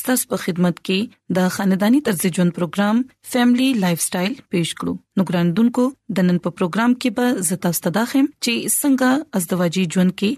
ستاسو په خدمت کې د خاندانی طرز ژوند پروګرام فیملی لایف سټایل پیښ کړو نو ګران دونکو د نن په پروګرام کې به زتا ستداخم چې څنګه ازدواجی ژوند کې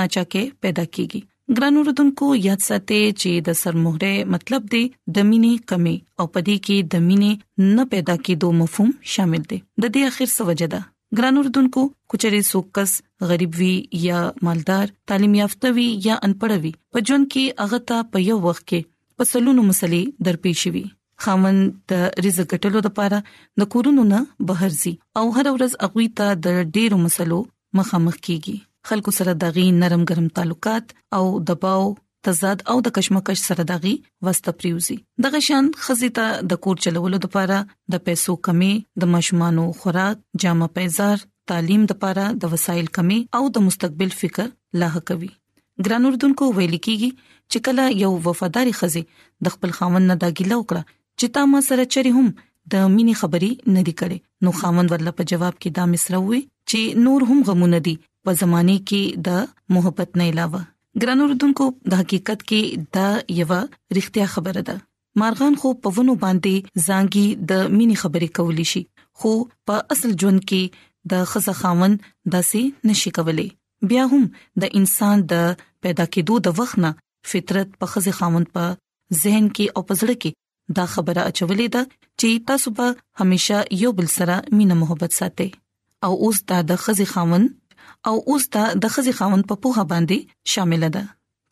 ناچاکه پیدا کیږي ګران اوردونکو یاد ساتئ چې د سرمهره مطلب دی د مینې کمی او پدې کې د مینې نه پیدا کېدو مفهوم شامل دی د دې اخر سوجدا ګران اردوونکو کچري سوکس غریب وي یا مالدار تعلیم یافته وي یا انپړ وي په جون کې هغه ته په یو وخت کې په سلونو مسلې درپېښ وي خاوند د رزق ګټلو لپاره د کورونو نه بهر زی او هر ورځ اغوي ته د ډیرو مسلو مخامخ کیږي خلکو سره دغي نرم ګرم تعلقات او دباو تضاد او د کشمکش سره دغي وسته پریوزي دغه شان خزي ته د کور چلولو لپاره د پیسو کمی د ماشومانو خوراک جامه پیزار تعلیم لپاره د وسایل کمی او د مستقبل فکر لا کوي ګران اردوونکو ویل کیږي چې کله یو وفادار خزي د خپل خاوند نه داګیله وکړه چې تا ما سره چری هم د مینې خبرې نه دی کړې نو خاوند ورله په جواب کې دا مصره وې چې نور هم غمونه دي په زمانه کې د محبت نه علاوه ګران اوردونکو د حقیقت کې دا یو رښتیا خبره ده مارغان خو په ونو باندې زانګي د مینې خبرې کولی شي خو په اصل ژوند کې د خزه خاون داسې نشي کولی بیا هم د انسان د پیدا کېدو د وخت نه فطرت په خزه خاون په ذهن کې او پزړه کې دا خبره اچولې ده چې تاسو به همیشه یو بل سره مینه محبت ساتي او اوس دا د خزي خاون او اوس دا د خزي خاون په پوها باندې شامل ده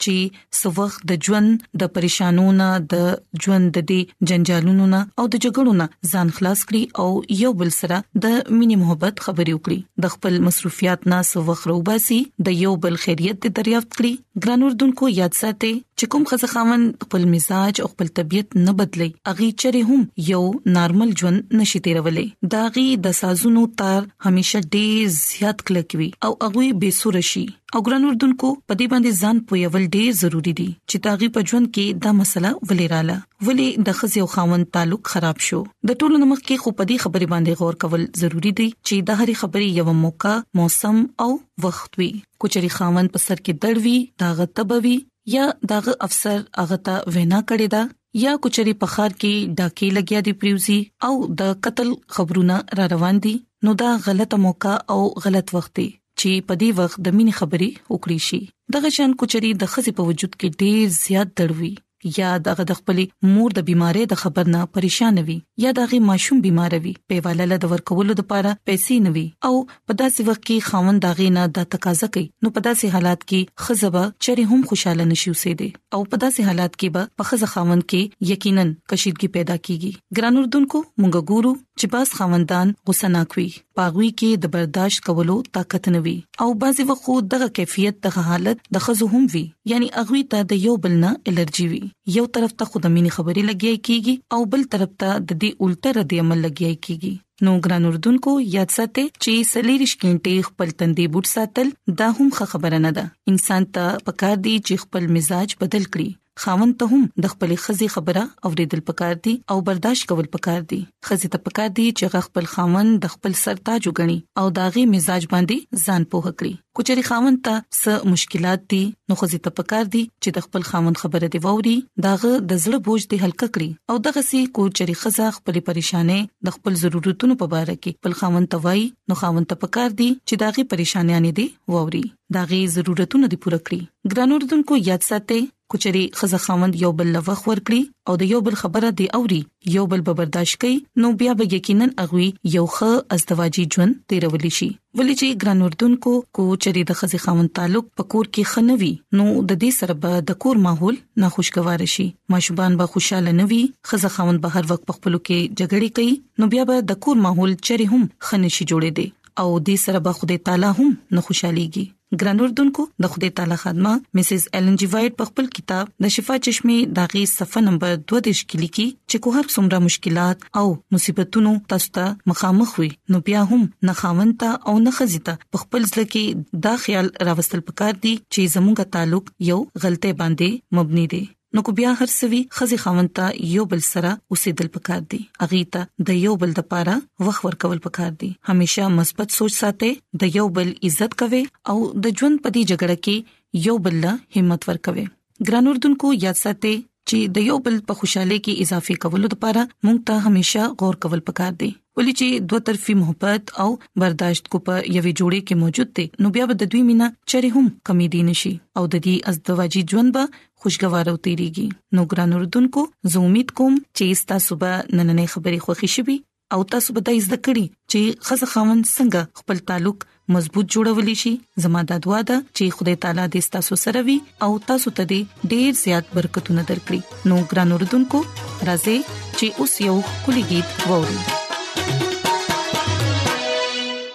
چې سوخت د ژوند د پریشانونو د ژوند د دې جنجالونو نه او د جګړو نه ځان خلاص کړي او یو بل سره د مینې محبت خبرې وکړي د خپل مصروفیات نه سوخت روباسي د یو بل خیریت دې دریافت کړي ګران اردوونکو یاد ساتئ چې کوم خزه خاون خپل مزاج او خپل طبيعت نه بدلي اغي چره هم یو نارمل ژوند نشي تیرولې داغي د سازونو تار همیشه ډیر زیات کلکوي او اغوي بے سور شي او ګران اردوونکو په دې باندې ځان پویول ډیر ضروری دي چې تاغي په ژوند کې دا مسله ولې رااله ولې د خزه او خاون تعلق خراب شو د ټولو نمخ کې خو په دې خبرې باندې غور کول ضروری دي چې د هرې خبرې یو موقع موسم او وخت وي کوچري خاوند په سر کې دړوي داغه تبوي یا داغه افسر هغه ته وینا کړې ده یا کوچري په خار کې ډاکې لګیا دی پریوزي او د قتل خبرونه را روان دي نو دا غلطه موقع او غلط وخت دی چې په دې وخت د مين خبرې وکړي شي دغه شان کوچري د خزي په وجود کې ډیر زیات دړوي یا دغه د خپل مور د بيمارۍ د خبر نه پریشان وي یا دغه ماشوم بيمار وي په والا له د ورکولو لپاره پیسې نه وي او په داسې وخت کې خاوند داغې نه د تقاضا کوي نو په داسې حالات کې خزبه چره هم خوشاله نشي اوسېدي او په داسې حالات کې به په خزه خاوند کې یقینا کشیدګي پیدا کیږي ګران اردوونکو مونږ ګورو چې باز خاوندان غوسه ناکوي پاغوي کې د برداشت کولو طاقت نه وي او بعضي وخت دغه کیفیت دغه حالت د خزو هم وي یعنی اغوي ته د یو بل نه الرجی وي یو طرف ته خودمین خبرې لګیای کیږي او بل طرف ته د دې الټه رد عمل لګیای کیږي نو ګران اردوونکو یاد ساتئ چې سلیریش کینټه خپل تندې بوت ساتل دا هم خبره نه ده انسان ته پکار دی چې خپل مزاج بدل کړي خاوند ته هم د خپل خزي خبره اوریدل پکار دي او برداشت کول پکار دي خزي ته پکار دي چې غ خپل خاوند د خپل سر تاج وګڼي او داغي مزاج باندې ځان پوه کړي کچري خاوند ته څه مشکلات دي نو خزي ته پکار دي چې د خپل خاوند خبره دی ووري داغه د زړه بوج دی هلک کړي او دغه سي کچري خزه خپل پریشانې د خپل ضرورتونو په اړه کې خپل خاوند ته وایي نو خاوند ته پکار دي چې داغي پریشانې نه دي ووري دا غي ضرورتونه دي پوره کړی ګران اوردونکو یاد ساتئ کچري خزه خاوند یو بل لوخ ور کړی او د یو بل خبره دی اوري یو بل به برداشت کوي نو بیا به یقینا اغوي یو ښه ازدواجی ژوند تیرولې شي ولې چې ګران اوردونکو کو چري د خزه خاوند تعلق پکور کې خنوي نو د دې سره به د کور ماحول ناخوشګوار شي ماشومان به خوشاله نه وي خزه خاوند به هر وخت په خپل کې جګړې کوي نو بیا به د کور ماحول چري هم خنشي جوړې دي او دې سره به خدای تعالی هم نه خوشاليږي ګران اردوونکو د خدای تعالی خادمه مسز ایلن جی وایټ په خپل کتاب د شفا چشمه داغي صفه نمبر 22 کې لیکي چې کوه هر څومره مشکلات او مصیبتونو تاسو ته مخامخ وي نو بیا هم نه خاونتا او نه خزیتا په خپل ځل کې دا خیال راوستل پکار دي چې زموږه تعلق یو غلطه باندې مبني دی نو کو بیا هر سوي خزي خاوند ته یو بل سره اوسېدل پکار دي اغي ته د یو بل د پاره وخت ورکول پکار دي همیشه مثبت سوچ ساتي د یو بل عزت کوي او د ژوند په دې جګړه کې یو بل له همت ورکوي ګران اردوونکو یاد ساتي چې د یو بل په خوشاله کې اضافه کولو لپاره موږ ته همیشه غور کول پکار دي ولې چې دوه طرفي محبت او برداشت کو په یوې جوړې کې موجود دي نو بیا به د دوی مینا چره هم کمی دي نشي او د دې ازدواجی ژوند به خوشګوار او تیریږي نو ګران اردوونکو زه امید کوم چې تاسو به نننې خبرې خوښی شي او تاسو به د زده کړې چې خزه خاون څنګه خپل تعلق مضبوط جوړولی شي زما د دعا ده چې خدای تعالی دې تاسو سره وي او تاسو ته دې ډېر زیات برکتونه درکړي نو ګران اردوونکو راځي چې اوس یو کلیګیت ووري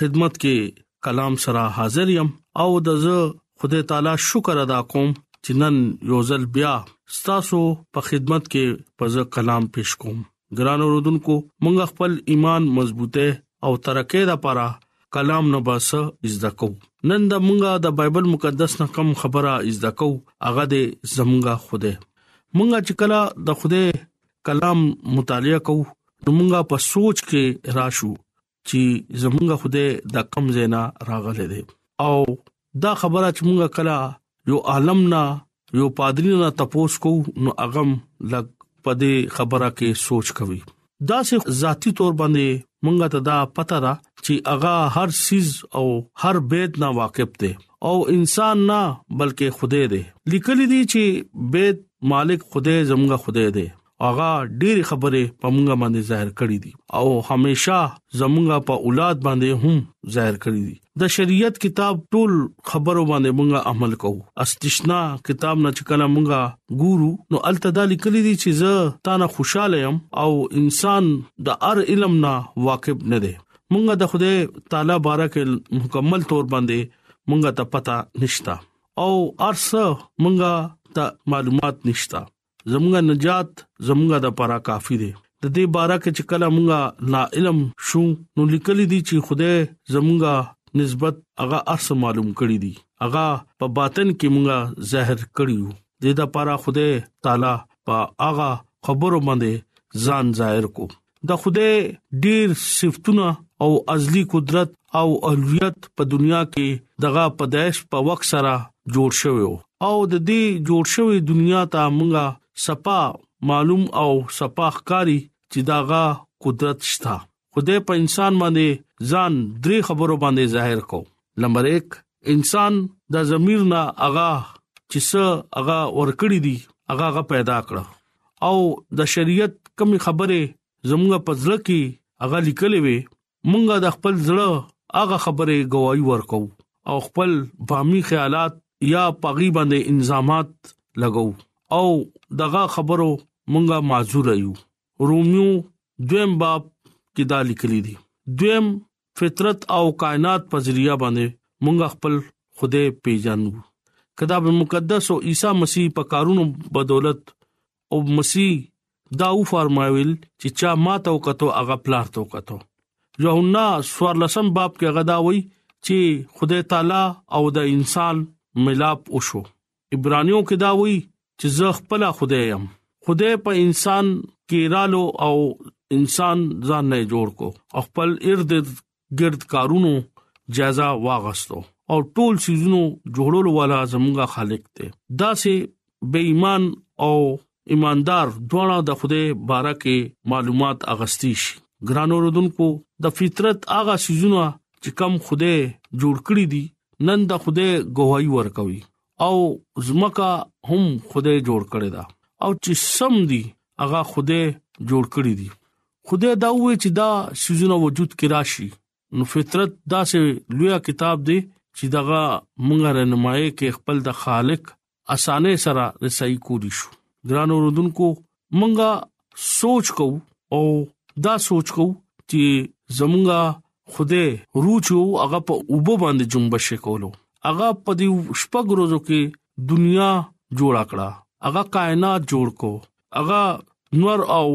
خدمت کې کلام سره حاضر یم او د زه خدای تعالی شکر ادا کوم چې نن یو ځل بیا ستاسو په خدمت کې پزه کلام پیش کوم ګران اوردونکو مونږ خپل ایمان مضبوطه او ترقه لپاره کلام نه بس زده کو نن د مونږه د بایبل مقدس نه کم خبره زده کو هغه د زمونږه خوده مونږه چې کله د خوده کلام مطالعه کو نو مونږه په سوچ کې راشو چې زمونږ خدای د کم زینا راغله دي او دا خبره چې مونږه کلا یو عالم نه یو پادری نه تپوس کو نو اغم لګ پدې خبره کې سوچ کوي دا سه ذاتی تور باندې مونږه ته دا پته را چې اغا هر سیز او هر بيد نه واقف دي او انسان نه بلکې خوده دي لیکل دي چې بيد مالک خوده زمونږه خوده دي هغه ډېری خبرې په مونږه باندې ظاهر کړې دي او همیشه زمونږه په اولاد باندې هم ظاهر کړې دي د شریعت کتاب ټول خبرو باندې مونږه عمل کوو استثنا کتاب نه چې کله مونږه ګورو نو التدا لیکلې دي چې زه تا نه خوشاله يم او انسان د ار علم نه واقف نه دی مونږه د خوده تعالی بارک مکمل تور باندې مونږه ته پتا نشتا او ارسه مونږه ته معلومات نشتا زمونږه نجات زمونږه د پرا کافی دی د دې باره کې چې کله مونږه نا علم شو نو لیکل دي چې خدای زمونږه نسبت هغه ارس معلوم کړی دي هغه په باطن کې مونږه ظاهر کړیو د دې لپاره خدای تعالی په هغه خبرو باندې ځان ظاهر کو د خوده ډیر صفتونه او ازلی قدرت او اولویت په دنیا کې دغه پدایش په وخت سره جوړ شوی او د دې جوړ شوی دنیا ته مونږه صفا معلوم او صفا ښکاری چې داغه قدرت شته خوده په انسان باندې ځان درې خبرو باندې ظاهر کو نمبر 1 انسان د ضمیر نه اغا چې څه اغا ورکړی دي اغا غ پیدا کړ او د شریعت کمی خبره زموږ په ځل کې هغه لیکلې وي مونږه د خپل ځړه هغه خبره گواہی ورکو او خپل بامي خیالات یا پاغي باندې انزامات لګو او دغه خبرو مونږه معذور یو روميو دویم باب کې دا لیکلي دي دویم فطرت او کائنات په ذریعہ باندې مونږ خپل خدای پیژنو کتاب مقدس او عیسی مسیح په کارونو بدولت او مسیح دا و فرمایل چې چا ما ته وکړو هغه پلار ته وکړو یوحنا سوار لسم باب کې غدا وای چې خدای تعالی او د انسان ملاپ وشو عبرانیو کې دا وایي چې زه خپل خدای يم خدای په انسان کې رالو او انسان ځان نه جوړ کو خپل ارد ګرد کارونو جزا واغستو او ټول سيزونو جوړولو والا زموږه خالق دی دا سه بې ایمان او ایماندار دواړه د خوده باره کې معلومات اغستی شي ګرانو رودونکو د فطرت اغا سيزونه چې کم خوده جوړ کړی دي نن د خوده گواہی ورکوي او زمکا هم خوده جوړ کړی دا او چې سم دي هغه خوده جوړ کړی دي خوده دا وې چې دا سيزونه وجود کې راشي نو فطرت دا سه لویا کتاب دی چې دغه مونږه رنمایي کې خپل د خالق اسانه سره رسایي کولی شو ګران اوردونکو مونږه سوچ کو او دا سوچ کو چې زمونږه خوده روچو هغه په اوبو باندې جنبش کولو هغه په دې شپږ ورځو کې دنیا جوړ کړه هغه کائنات جوړ کو هغه نور او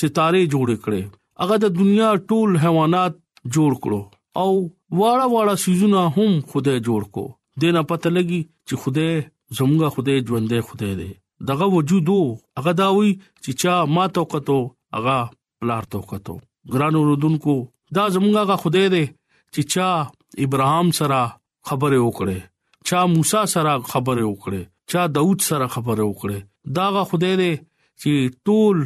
ستاره جوړ کړي هغه د دنیا ټول حیوانات جوړ کړو او واړه واړه سيزونه هم خدای جوړ کو دینه پته لګي چې خدای زموږه خدای ژوندې خدای دی دغه وجودو هغه داوي چې چا ما توقتو هغه پلار ته وکړو ګران اوردونکو دا زمونږه خدای دی چې چا ابراهام سره خبره وکړي چا موسی سره خبره وکړي چا داوود سره خبره وکړي داغه خدای دی چې ټول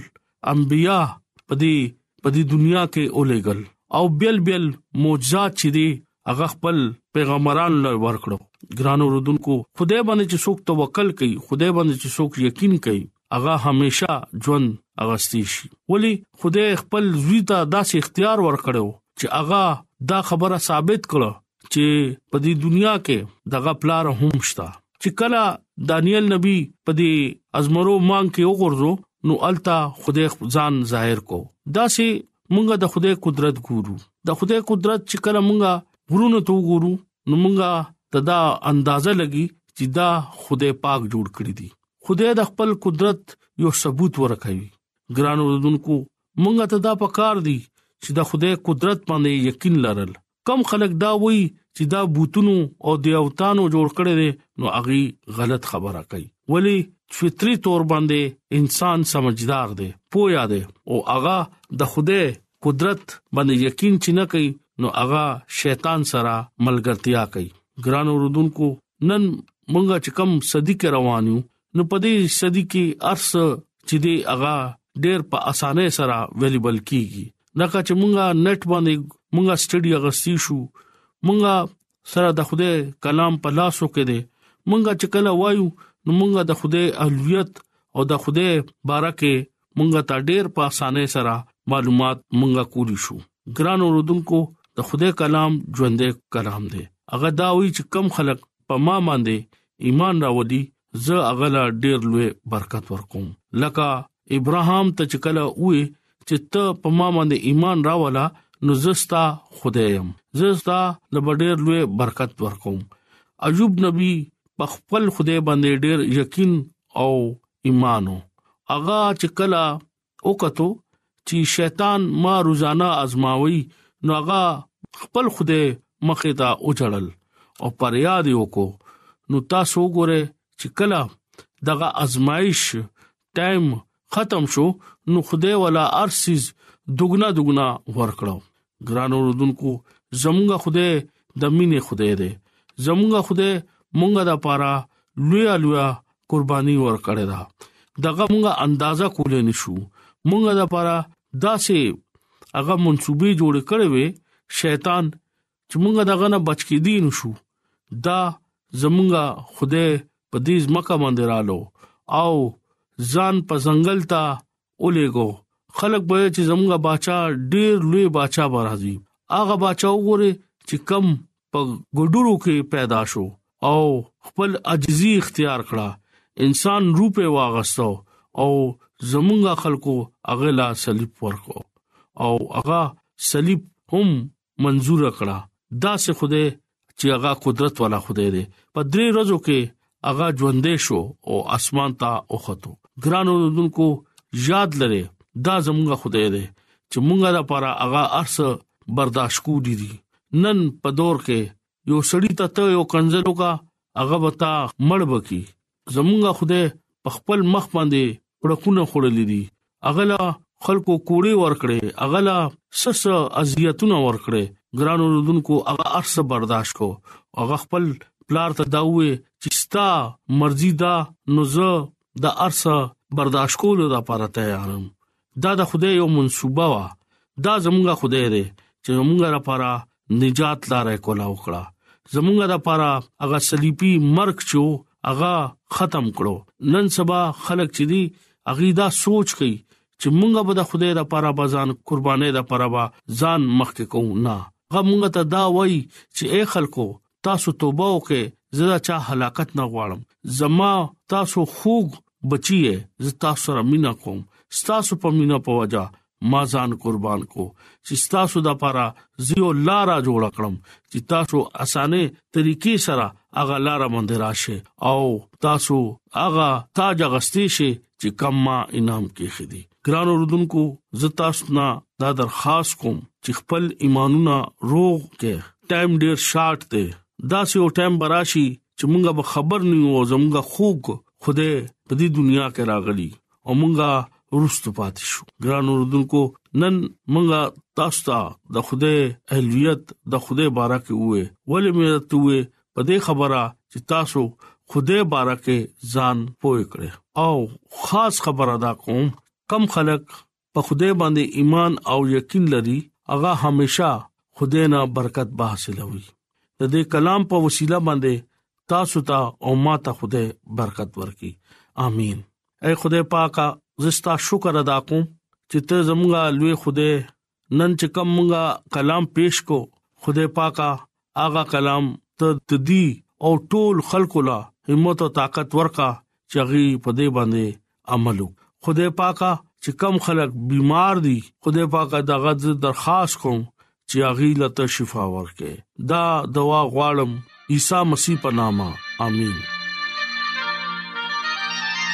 انبیا په دې په دې دنیا کې اولېګل او بیل بیل معجزات چې دي هغه خپل پیغمبران لر ورکړو ګران اوردونکو خدای باندې چې څوک توکل کوي خدای باندې چې څوک یقین کوي هغه همیشه ژوند اغستی شي ولی خدای خپل زوی ته داسې اختیار ورکړو چې هغه دا خبره ثابت کړه چې په دې دنیا کې دغه پلار هم شته چې کله دانیل نبی په دې ازمرو مان کې وګورځو نو التا خدای ځان ظاهر کو دا سه مونږه د خدای قدرت ګورو د خدای قدرت چې کله مونږه غرونو ته وګورو نو مونږه تدا اندازه لګي چې دا خدای پاک جوړ کړی دی خدای د خپل قدرت یو ثبوت ورکوي ګرانو دونکو مونږه تدا پکار دی چې د خدای قدرت باندې یقین لرل کم خلک دا وایي چې دا بوتونو او د اوتانو جوړ کړي دي نو اغي غلط خبره کوي ولی فطری تور باندې انسان سمجدار دی پویا دی او اغا د خوده قدرت باندې یقین چې نه کوي نو اغا شیطان سره ملګرتیا کوي ګران اوردونکو نن مونږه چې کم صدیق روانو نو په دې صدي کې ارس چې دی هغه ډېر په اسانه سره اویلیبل کیږي دا چې مونږه نت باندې مونږه سټډي اغستی شو مونږه سره د خوده کلام په لاسو کې دی مونږه چې کله وایو نو مونږه د خوده الویت او د خوده بارکه مونږه ته ډیر په اسانه سره معلومات مونږه کولی شو ګران اوردونکو د خدای کلام ژوندې کلام دی هغه دا وی چې کم خلک په ما باندې ایمان راوړي زه هغه لا ډیر لوی برکت ورکوم لکه ابراهام ته چې کله وې چې ته په ما باندې ایمان راولا نو زستا خدایم زستا لبډیر لوی برکت ورکوم ایوب نبی په خپل خدای باندې ډیر یقین او ایمانو اغا چې کلا وکتو چې شیطان ما روزانه ازماوي نو هغه خپل خوده مخه تا اوجړل او پر یاد یو کو نو تاسو ګوره چې کلا دغه ازمایش ټایم ختم شو نو خدای ولا ارسیز دغنا دغنا ورکړو ګران اوردونکو زمونږ خوده د مینې خوده دی زمونږ خوده مونږه د پاره لوی لوی قرباني ورکړی دا دغه مونږه اندازا کولې نشو مونږه د پاره داسې هغه منسوبي جوړ کړې وي شیطان چې مونږه دغه نه بچ کې دي نشو دا زمونږه خوده په دې ځمکه باندې رالو او ځان په ځنګل ته ولېګو خلک به چې زمونږه بچا ډیر لوی بچا به راځي هغه بچا وګوره چې کم په ګډورو کې پیدا شو او خپل عجزي اختیار کړه انسان روپه واغستو او زمونږه خلکو اغلا صلیب ورکو او هغه صلیب هم منزور کړه دا سه خوده چې هغه قدرت والا خوده دی په درې ورځو کې هغه ژوندې شو او اسمان ته اوختو ګرانو دونکو یاد لره دا زمونږ خوده دی چې مونږه لپاره هغه ارس برداشت کو دي نن په دور کې یو سړی ته ته یو کنزلو کا هغه وتا مړ بکی زمونږه خوده په خپل مخ باندې پړکونه خړلې دي اغلا خلکو کوړې ورکړې اغلا سس اذیتونه ورکړې ګران اوردونکو هغه ارس برداشت کو هغه خپل پلار ته دا وې چې ستا مرزي دا نو زه د ارس برداشت کولو لپاره تیارم دا د خدای یو منصوبه وا دا زمونږه خدای دی چې زمونږه لپاره نجات لارې کولا وکړه زمونږه لپاره هغه صلیبي مرګ چې هغه ختم کړو نن سبا خلک چې دي اغي دا سوچ کوي چې مونږه به د خدای لپاره بزان قربانې لپاره ځان مخکې کوو نه هغه مونږ ته دا وایي چې اے خلکو تاسو توبه وکړئ زه دا چا هلاکت نه غواړم زما تاسو خوګ بچی زه تاسو سره مینا کوم تاسو په مینا په وجا ما ځان قربان کو چې تاسو د پاره زیو لارا جوړ کړم چې تاسو اسانه طریقې سره اغه لارا مند راشه او تاسو اغه تاج غستی شي چې کما انعام کې خدي ګران اوردونکو زه تاسو نه دا درخواست کوم چې خپل ایمانونه روغ کې ټایم ډیر شارټ دی دا سه یو ټایم براشي چې مونږه به خبر نه یو زمونږه خوګ خوده په دې دنیا کې راغلي او مونږه ورستو پاتې شو ګران اوردونکو نن مونږه تاسو ته د خوده اهلیت د خوده بارکه وې ولې مې ته وې په دې خبره چې تاسو خدای بارکه ځان پوي کړي او خاص خبره دا کوم کم خلک په خدای باندې ایمان او یقین لري هغه همیشا خدای نه برکت به حاصلوي د دې کلام په وسیله باندې تاسو ته او ما ته خدای برکت ورکړي امين اے خدای پاکه زستا شکر ادا کوم چې ته زموږه لوی خدای نن چې کوم مونږه کلام پیش کو خدای پاکا هغه کلام ته تدی او ټول خلکو لا همت او طاقت ورکا چې غي په دې باندې عمل وکړي خدای پاکا چې کم خلک بیمار دي خدای پاکا دا غد درخواست کوم چې اغي لته شفا ورکې دا دوا غواړم عیسی مسیح په نامه امين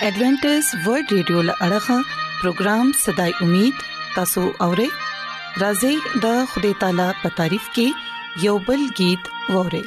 ایڈونچر ورلد رادیو لړغا پروگرام صداي امید تاسو اورئ راځي د خدای تعالی په تعریف کې یوبل गीत اورئ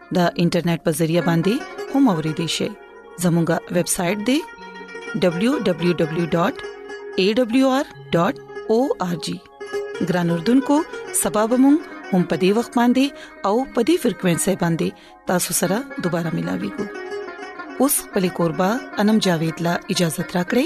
د انټرنیټ په ذریعہ باندې هم اوريدي شئ زموږه ویب سټ د www.awr.org ګران اردوونکو سبب مون هم پدی وخت باندې او پدی فریکوينسي باندې تاسو سره دوپاره ملاوي کو اوس پلي کوربه انم جاوید لا اجازه ترا کړی